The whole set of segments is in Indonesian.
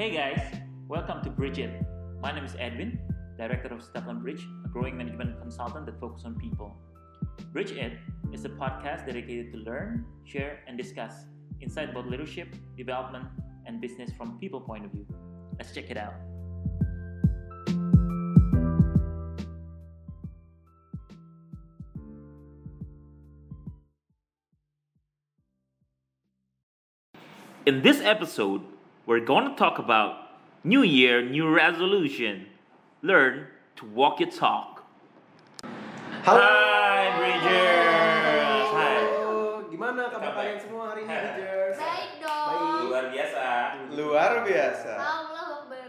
Hey guys, welcome to Bridget. My name is Edwin, director of Stefan Bridge, a growing management consultant that focuses on people. Bridge is a podcast dedicated to learn, share, and discuss insight about leadership, development, and business from people point of view. Let's check it out. In this episode, we're going to talk about New Year, New Resolution. Learn to walk your talk. Halo. Hai Bridgers. Hai. Gimana kabar kalian semua hari ini. Bridgers? Baik dong. Baik. Luar biasa. Luar biasa. Allah Akbar.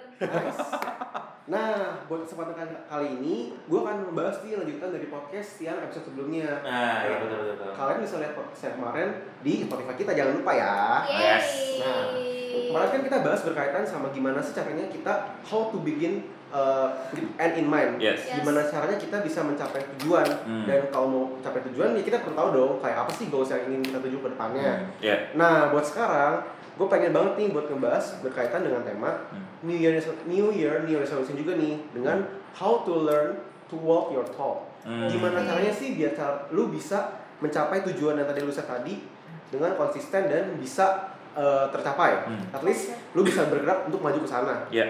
Nah, buat kesempatan kali, kali ini, gue akan membahas nih lanjutan dari podcast yang episode sebelumnya. Nah, Oke. ya betul betul. betul. Kalian bisa lihat podcast kemarin di Spotify kita, jangan lupa ya. Yes. Nah, Kemarin kan kita bahas berkaitan sama gimana sih caranya kita how to begin uh, end in mind. Yes. Yes. Gimana caranya kita bisa mencapai tujuan Hmm. dan kalau mau mencapai tujuan ya kita perlu tahu dong kayak apa sih goals yang ingin kita tuju ke depannya. Ya. Nah, buat sekarang, gue pengen banget nih buat ngebahas berkaitan dengan tema Hmm. New Year New Year New Resolution juga nih dengan how to learn to walk your talk. Hmm. Gimana caranya sih biar cara lu bisa mencapai tujuan yang tadi lu set tadi dengan konsisten dan bisa uh, tercapai. Hmm. At least lu bisa bergerak untuk maju ke sana. Ya.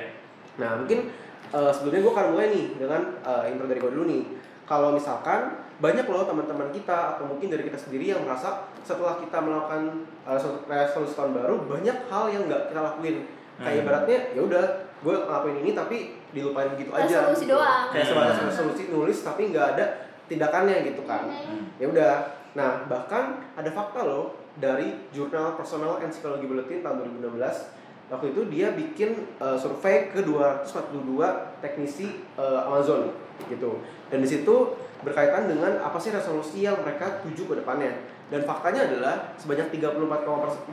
Nah, mungkin uh, sebelumnya gue akan mulai nih dengan uh, intro dari gue dulu nih. Kalau misalkan banyak loh teman-teman kita atau mungkin dari kita sendiri yang merasa setelah kita melakukan uh, resol- resolusi tahun baru banyak hal yang nggak kita lakuin. Kayak Hmm. ibaratnya ya udah gue ngelakuin ini tapi dilupain gitu aja. Resolusi gitu. doang. Kayak Hmm. sebatas resolusi nulis tapi nggak ada tindakannya gitu kan. Hmm. Ya udah. Nah, bahkan ada fakta loh dari jurnal Personal and Psychology Bulletin tahun 2016. Waktu itu dia bikin uh, survei ke 242 teknisi uh, Amazon gitu. Dan di situ berkaitan dengan apa sih resolusi yang mereka tuju ke depannya. Dan faktanya adalah sebanyak 34,4%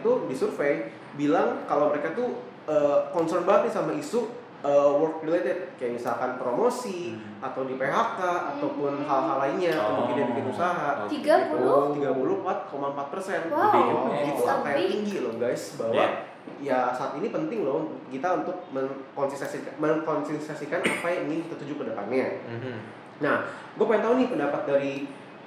itu di survei bilang kalau mereka tuh uh, concern banget nih sama isu uh, work related kayak misalkan promosi Hmm. atau di PHK ataupun hal-hal lainnya dia bikin usaha. Oh, Tiga gitu. puluh? Tiga puluh empat koma empat persen. Itu a angka yang tinggi loh guys bahwa Ya. ya saat ini penting loh kita untuk mengkonsistensikan, mengkonsistensikan apa yang ingin kita tuju ke depannya. Nah, gue pengen tahu nih pendapat dari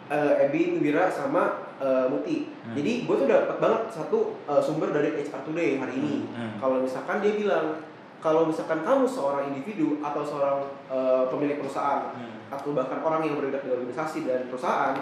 uh, Ebin, Wira, sama uh, Muti. Hmm. Jadi gue tuh dapat banget satu uh, sumber dari HR Today hari ini. Hmm. Kalau misalkan dia bilang kalau misalkan kamu seorang individu atau seorang uh, pemilik perusahaan Hmm. atau bahkan orang yang bergerak di organisasi dan perusahaan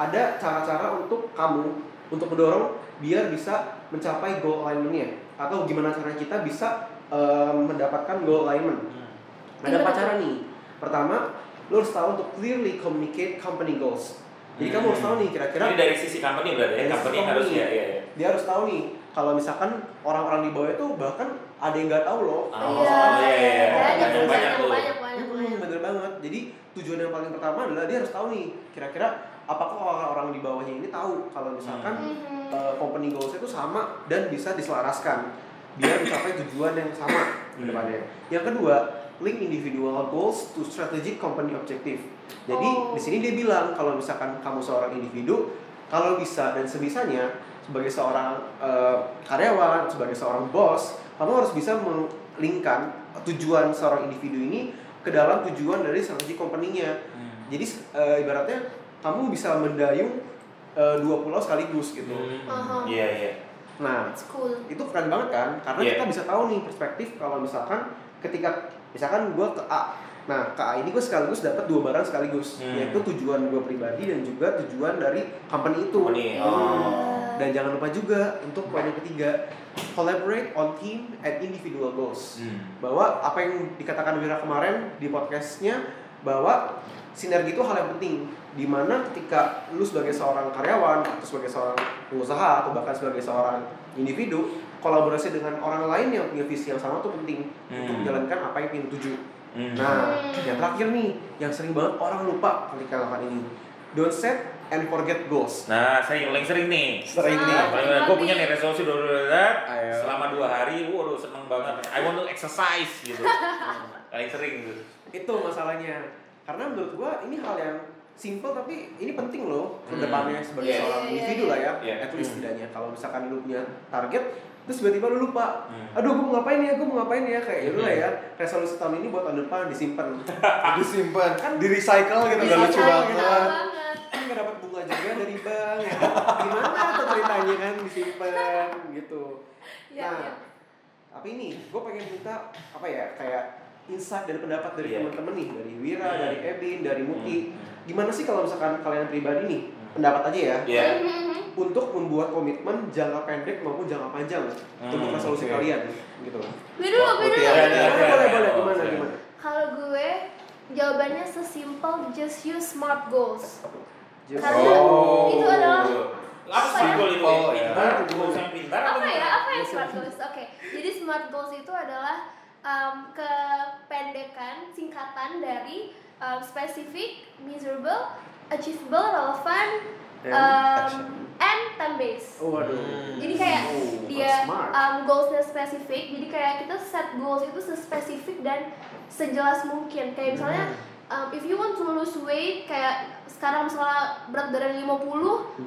ada cara-cara untuk kamu untuk mendorong biar bisa mencapai goal alignment-nya atau gimana caranya kita bisa um, mendapatkan goal alignment. Hmm. Ada empat cara nih. Pertama, lo harus tahu untuk clearly communicate company goals. Jadi kamu harus tahu nih kira-kira Ini dari sisi company berarti ya. Company company. harus ya ya. ya. dia harus tahu nih kalau misalkan orang-orang di bawah itu bahkan ada yang nggak tahu loh. Oh, Iya, iya, iya. banyak, Banyak, banyak, banyak tuh. banyak, banyak, Hmm, banyak. bener banget. Jadi tujuan yang paling pertama adalah dia harus tahu nih kira-kira apakah orang-orang di bawahnya ini tahu kalau misalkan Mhm. uh, company goals itu sama dan bisa diselaraskan biar mencapai tujuan yang sama ke Hmm. depannya. Yang kedua, link individual goals to strategic company objective. Jadi Oh. di sini dia bilang kalau misalkan kamu seorang individu, kalau bisa dan sebisanya sebagai seorang uh, karyawan, sebagai seorang bos, kamu harus bisa melingkan tujuan seorang individu ini ke dalam tujuan dari strategi company-nya. Hmm. Jadi uh, ibaratnya kamu bisa mendayung uh, dua pulau sekaligus gitu. Aha. Iya iya. Nah, It's cool. itu keren banget kan? Karena Iya. kita bisa tahu nih perspektif kalau misalkan ketika misalkan gue ke A, nah ke A ini gue sekaligus dapat dua barang sekaligus, Hmm. yaitu tujuan gue pribadi dan juga tujuan dari company itu. Company, Hmm. Dan jangan lupa juga untuk poin yang ketiga, collaborate on team and individual goals. Hmm. Bahwa apa yang dikatakan Wira kemarin di podcastnya bahwa sinergi itu hal yang penting di mana ketika lu sebagai seorang karyawan atau sebagai seorang pengusaha atau bahkan sebagai seorang individu kolaborasi dengan orang lain yang punya visi yang sama tuh penting untuk Hmm. menjalankan apa yang ingin tuju. Hmm. Nah, yang terakhir nih yang sering banget orang lupa ketika melakukan ini. Don't set and forget goals. Nah, sering paling sering nih. Sering nih. Ah, Paling sering gue punya nih resolusi dulu Ayo. selama dua hari, waduh seneng banget. I want to exercise gitu. paling sering gitu. Itu masalahnya. Karena menurut gua ini hal yang simple tapi ini penting loh ke Hmm. depannya sebagai Iya, seorang iya, iya, individu lah ya Iya. at least Hmm. setidaknya kalau misalkan lu punya target terus tiba-tiba lu lupa Hmm. aduh gue mau ngapain ya gue mau ngapain ya kayak Hmm. yaudah lah ya resolusi tahun ini buat tahun depan disimpan disimpan kan di recycle gitu udah lucu banget bank ya gimana tuh ceritanya kan disimpan gitu Iya, Nah, tapi ini gue pengen minta apa ya kayak insight dan pendapat dari Iya. teman-teman nih dari Wira Hmm. dari Ebin dari Muti Hmm. gimana sih kalau misalkan kalian pribadi nih pendapat aja ya. Mhm. untuk membuat komitmen jangka pendek maupun jangka panjang Hmm, untuk resolusi oke. kalian gitu Gue dulu, gue dulu. ya, boleh boleh Oh, gimana gimana Kalau gue jawabannya sesimpel just use smart goals. Karena Oh. itu adalah sih ya? itu? Oh, ya. Pintar, apa ya? Apa ya smart goals? Oke, jadi smart goals itu adalah um, kependekan singkatan dari um, specific, measurable, achievable, relevant, um, and time based. oh waduh Hmm. Jadi kayak Oh, dia smart. um, goalsnya spesifik, jadi kayak kita set goals itu sespesifik dan sejelas mungkin. Kayak misalnya um, if you want to lose weight kayak sekarang misalnya berat badan 50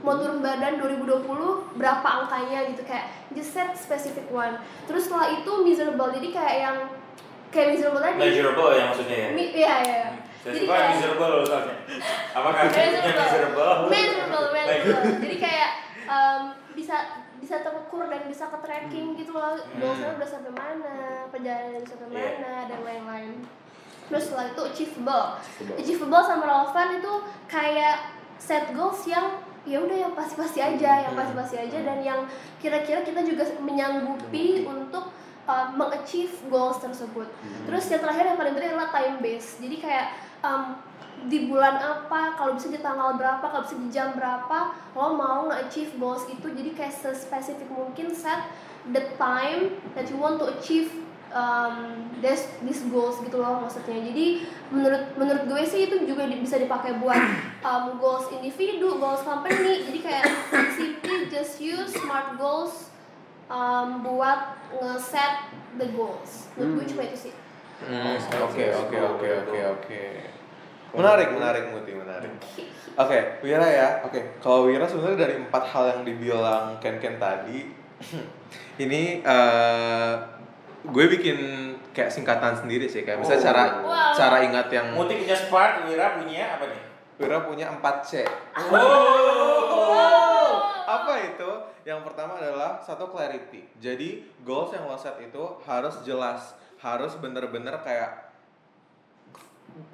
mau turun badan 2020 berapa angkanya gitu kayak just set specific one. Terus setelah itu miserable. Jadi kayak yang kayak miserable tadi. Measurable ya maksudnya ya? Mi- Iya, iya. Saya Jadi kayak- miserable soalnya. Apakah Measurable. miserable? Measurable, measurable. Jadi kayak um, bisa bisa terukur dan bisa ke tracking gitu loh. Goalsnya udah sampai mana, perjalanan sampai Iya. mana dan lain-lain. Terus setelah itu achievable. Achievable sama relevan itu kayak set goals yang ya udah yang pasti-pasti aja, yang pasti-pasti aja dan yang kira-kira kita juga menyanggupi untuk uh, mengachieve goals tersebut. Terus yang terakhir yang paling penting adalah time based. Jadi kayak um, di bulan apa, kalau bisa di tanggal berapa, kalau bisa di jam berapa, lo mau nge-achieve goals itu. Jadi kayak sespesifik mungkin set the time that you want to achieve um, this, these goals gitu loh maksudnya. Jadi menurut menurut gue sih itu juga di- bisa dipakai buat um, goals individu, goals company. Jadi kayak simply just use smart goals um, buat nge-set the goals. Menurut gue Hmm. cuma itu sih. Hmm, Oke oke oke oke oke. Menarik menarik Muti menarik. Oke Wira ya. Oke kalau Wira sebenarnya dari empat hal yang dibilang Ken Ken tadi, ini eh, gue bikin kayak singkatan sendiri sih kayak misalnya Oh. cara Wow. cara ingat yang Muti punya Spark, Wira punya apa nih? Wira punya 4 C. Oh. Apa itu? Yang pertama adalah satu clarity. Jadi goals yang lo set itu harus jelas, harus bener-bener kayak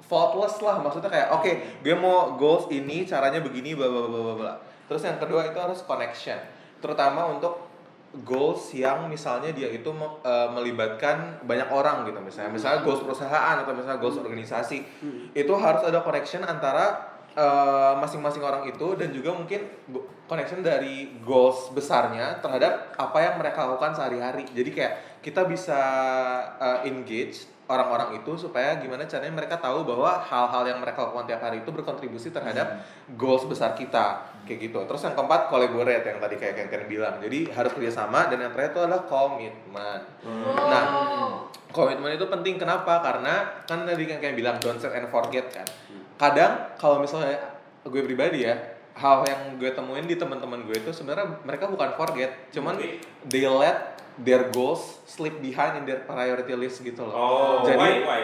faultless lah maksudnya kayak oke gue mau goals ini caranya begini bla bla bla bla terus yang kedua itu harus connection terutama untuk goals yang misalnya dia itu eh, melibatkan banyak orang gitu. Misalnya misalnya goals perusahaan atau misalnya goals organisasi. Itu harus ada connection antara eh, masing-masing orang itu dan juga mungkin connection dari goals besarnya terhadap apa yang mereka lakukan sehari-hari. Jadi kayak kita bisa eh, engage orang-orang itu supaya gimana caranya mereka tahu bahwa hal-hal yang mereka lakukan tiap hari itu berkontribusi terhadap goals besar kita. Kayak gitu. Terus yang keempat collaborate yang tadi kayak Ken Ken bilang. Jadi harus kerjasama dan yang terakhir itu adalah komitmen. Nah, Oh. komitmen itu penting. Kenapa? Karena kan tadi kan kayak bilang don't set and forget kan. Kadang kalau misalnya gue pribadi ya hal yang gue temuin di teman-teman gue itu sebenarnya mereka bukan forget cuman Oke. they let their goals slip behind in their priority list gitu loh Oh, jadi why, why?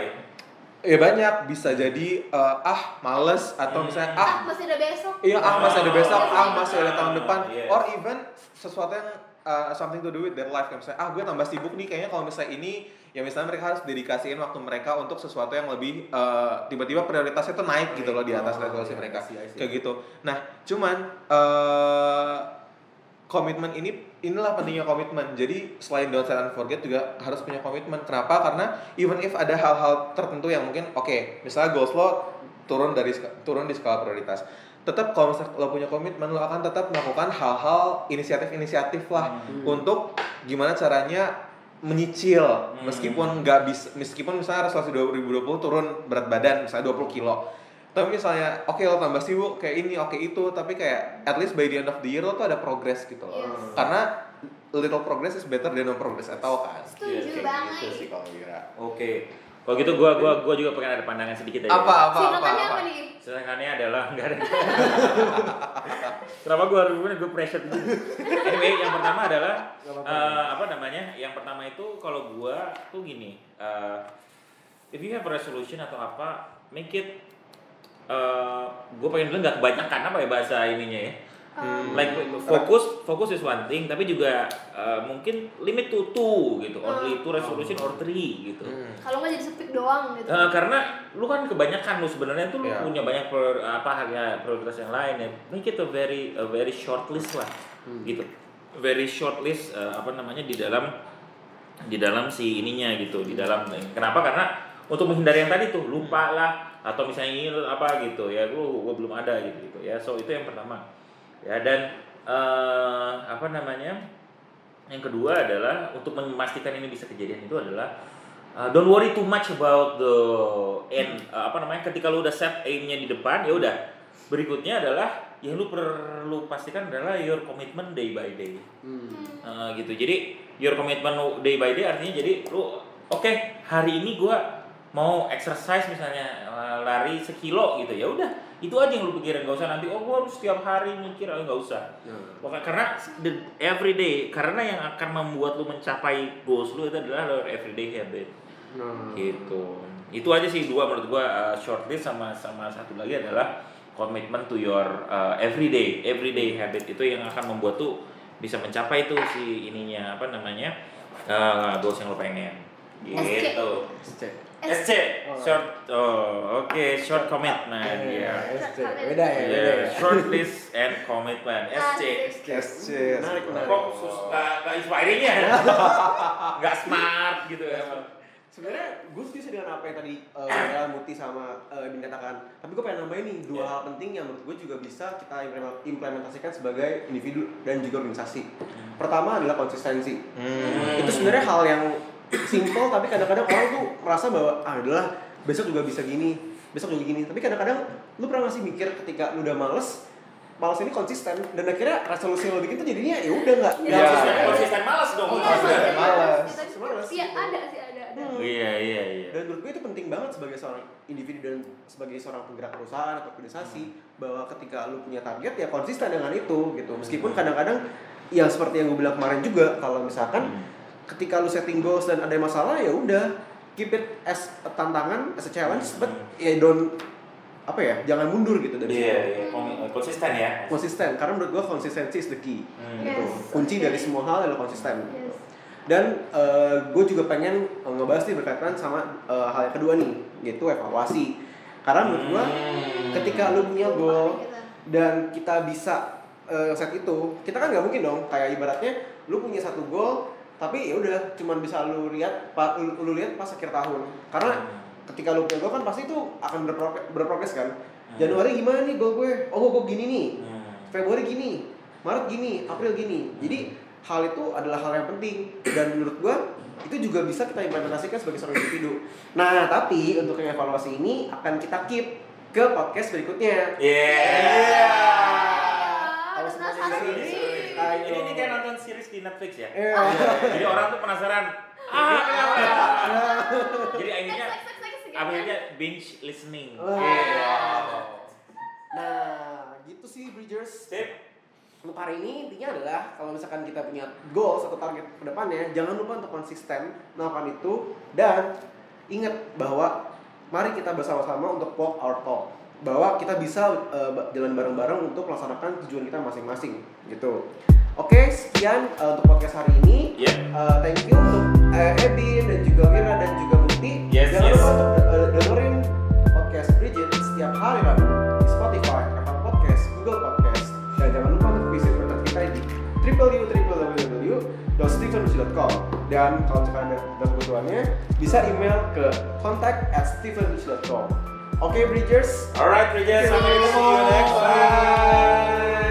ya banyak bisa jadi eh, ah males atau misalnya ah Ah, masih ada besok. Iya, ah masih ada besok, Ah, ah masih ada tahun depan, yes. or even sesuatu yang uh, something to do with their life kayak misalnya ah gue tambah sibuk nih kayaknya kalau misalnya ini ya misalnya mereka harus dedikasiin waktu mereka untuk sesuatu yang lebih uh, tiba-tiba prioritasnya tuh naik gitu loh di atas Oh, resolusi I mereka see, I see. kayak gitu. Nah cuman uh, komitmen ini inilah pentingnya komitmen. Jadi selain don't set and forget juga harus punya komitmen. Kenapa? Karena even if ada hal-hal tertentu yang mungkin oke, misalnya goals lo turun dari turun di skala prioritas. Tetap kalau misalnya lo punya komitmen lo akan tetap melakukan hal-hal inisiatif-inisiatif lah untuk gimana caranya menyicil. Meskipun nggak bisa meskipun misalnya resolusi 2020 turun berat badan misalnya 20 kilo. Tapi misalnya oke lo tambah sibuk kayak ini oke itu tapi kayak at least by the end of the year lo tuh ada progress gitu loh. Yes. karena little progress is better than no progress atau kan? Setuju Kayak banget. gitu sih kalau kira Oke. Kalau gitu gua gua gua juga pengen ada pandangan sedikit aja. Apa apa apa Singkatannya apa? apa nih? Sedangkannya adalah enggak ada. Kenapa gua harus gue pressure gitu. Anyway, yang pertama adalah Gak apa-apa. eh, apa namanya? Yang pertama itu kalau gua tuh gini, eh, if you have a resolution atau apa, make it eh gue pengen bilang nggak kebanyakan apa ya bahasa ininya ya. Um, Like fokus fokus is one thing, tapi juga eh, mungkin limit to two gitu, or Hmm. two resolution or three gitu. Hmm. Kalau nggak jadi sepik doang gitu. Eh, karena lu kan kebanyakan lu sebenarnya tuh lu Iya. punya banyak prior- apa ya, prioritas yang lain ya. Make it a very a very short list lah. Gitu. Very short list eh, apa namanya di dalam di dalam si ininya gitu, di dalam kenapa? Karena untuk menghindari yang tadi tuh lupa lah atau misalnya ini apa gitu ya, gua, gua belum ada gitu gitu ya. So itu yang pertama. Ya dan eh, apa namanya? Yang kedua adalah untuk memastikan ini bisa kejadian itu adalah uh, don't worry too much about the end. Uh, apa namanya? Ketika lu udah set aimnya di depan ya udah. Berikutnya adalah yang lu perlu pastikan adalah your commitment day by day. Hmm. Uh, gitu. Jadi your commitment day by day artinya jadi lu oke hari ini gua mau exercise misalnya uh, lari sekilo gitu ya udah itu aja yang lu pikirin gak usah nanti oh gua harus setiap hari mikir oh nggak usah. Pokoknya karena the everyday karena yang akan membuat lu mencapai goals lu itu adalah your everyday habit. Nah. gitu. Itu aja sih dua menurut gua uh, shortlist sama sama satu lagi adalah commitment to your uh, everyday everyday habit. Itu yang akan membuat tuh bisa mencapai tuh si ininya apa namanya uh, goals yang lo pengen. Gitu SC short oh oke short commitment ya SC. Beda ya, beda Yeah, ya. short list and commitment SC Asik. SC. Menarik, menarik. kok sus gak, inspiring ya gak smart gitu ya Sebenarnya gue setuju dengan apa yang tadi uh, Muti sama uh, Bin katakan. Tapi gue pengen nambahin nih dua Iya. hal penting yang menurut gue juga bisa kita implement- implementasikan sebagai individu dan juga organisasi. Pertama adalah konsistensi. Hmm. Itu sebenarnya hal yang simple tapi kadang-kadang orang tuh merasa bahwa ah adalah besok juga bisa gini, besok juga gini. Tapi kadang-kadang lu pernah masih mikir ketika lu udah males, males ini konsisten dan akhirnya resolusi yang lo bikin tuh jadinya ya udah nggak Iya. nggak konsisten konsisten. konsisten malas dong Iya, Konsisten iya, malas. iya. Malas. Iya, ada sih ada. ada. Hmm. iya iya iya Dan menurut gue itu penting banget sebagai seorang individu dan sebagai seorang penggerak perusahaan atau organisasi bahwa ketika lu punya target ya konsisten dengan itu gitu. Meskipun kadang-kadang ya seperti yang gue bilang kemarin juga kalau misalkan ketika lu setting goals dan ada masalah ya udah keep it as a tantangan, as a challenge, but ya don't apa ya, jangan mundur gitu dari iya situ. iya Komi- konsisten ya Konsisten karena menurut gue konsistensi is the key. Hmm. Gitu. Yes, Kunci oke. dari semua hal adalah konsisten. Yes. Dan gue juga pengen eh, ngebahas nih berkaitan sama eh, hal yang kedua nih, yaitu evaluasi. Karena menurut gue, Hmm. ketika lu punya goal dan kita bisa eh, set itu, kita kan nggak mungkin dong. Kayak ibaratnya lu punya satu goal, tapi ya udah cuman bisa lu lihat, pa- lu, lu lihat pas akhir tahun. Karena ketika lu punya goal kan pasti itu akan berprogres, berprogres kan. Januari gimana nih goal gue? Oh gue gini nih. Hmm. Februari gini, Maret gini, April gini. Jadi hal itu adalah hal yang penting dan menurut gua itu juga bisa kita implementasikan sebagai seorang individu. Nah, tapi untuk yang evaluasi ini akan kita keep ke podcast berikutnya. Iya. Kalau Penasaran semuanya nih. Series, Ini ayo. ini kayak nonton series di Netflix ya. Eh, Jadi orang tuh penasaran. Ah, kenapa? Jadi akhirnya next. akhirnya binge listening. Wah. Iya. Nah, gitu sih Bridgers. Sip. Untuk hari ini intinya adalah kalau misalkan kita punya goals atau target ke depannya, jangan lupa untuk konsisten melakukan itu dan ingat bahwa mari kita bersama-sama untuk walk our talk. Bahwa kita bisa uh, jalan bareng-bareng untuk melaksanakan tujuan kita masing-masing gitu. Oke, sekian uh, untuk podcast hari ini. Yep. Uh, thank you untuk uh, Ebin dan juga Wira dan juga Muti. Yes, Jangan yes. lupa untuk uh, dengerin podcast Bridget setiap hari Rabu di Spotify, Apple Podcast, Google Podcast. Dan jangan lupa untuk visit website kita di www.stephenrich.com Dan kalau misalkan ada, kebutuhannya, bisa email ke contact at stephenrich.com Oke, Bridgers. Alright, Bridget. Sampai ketemu. See you next time.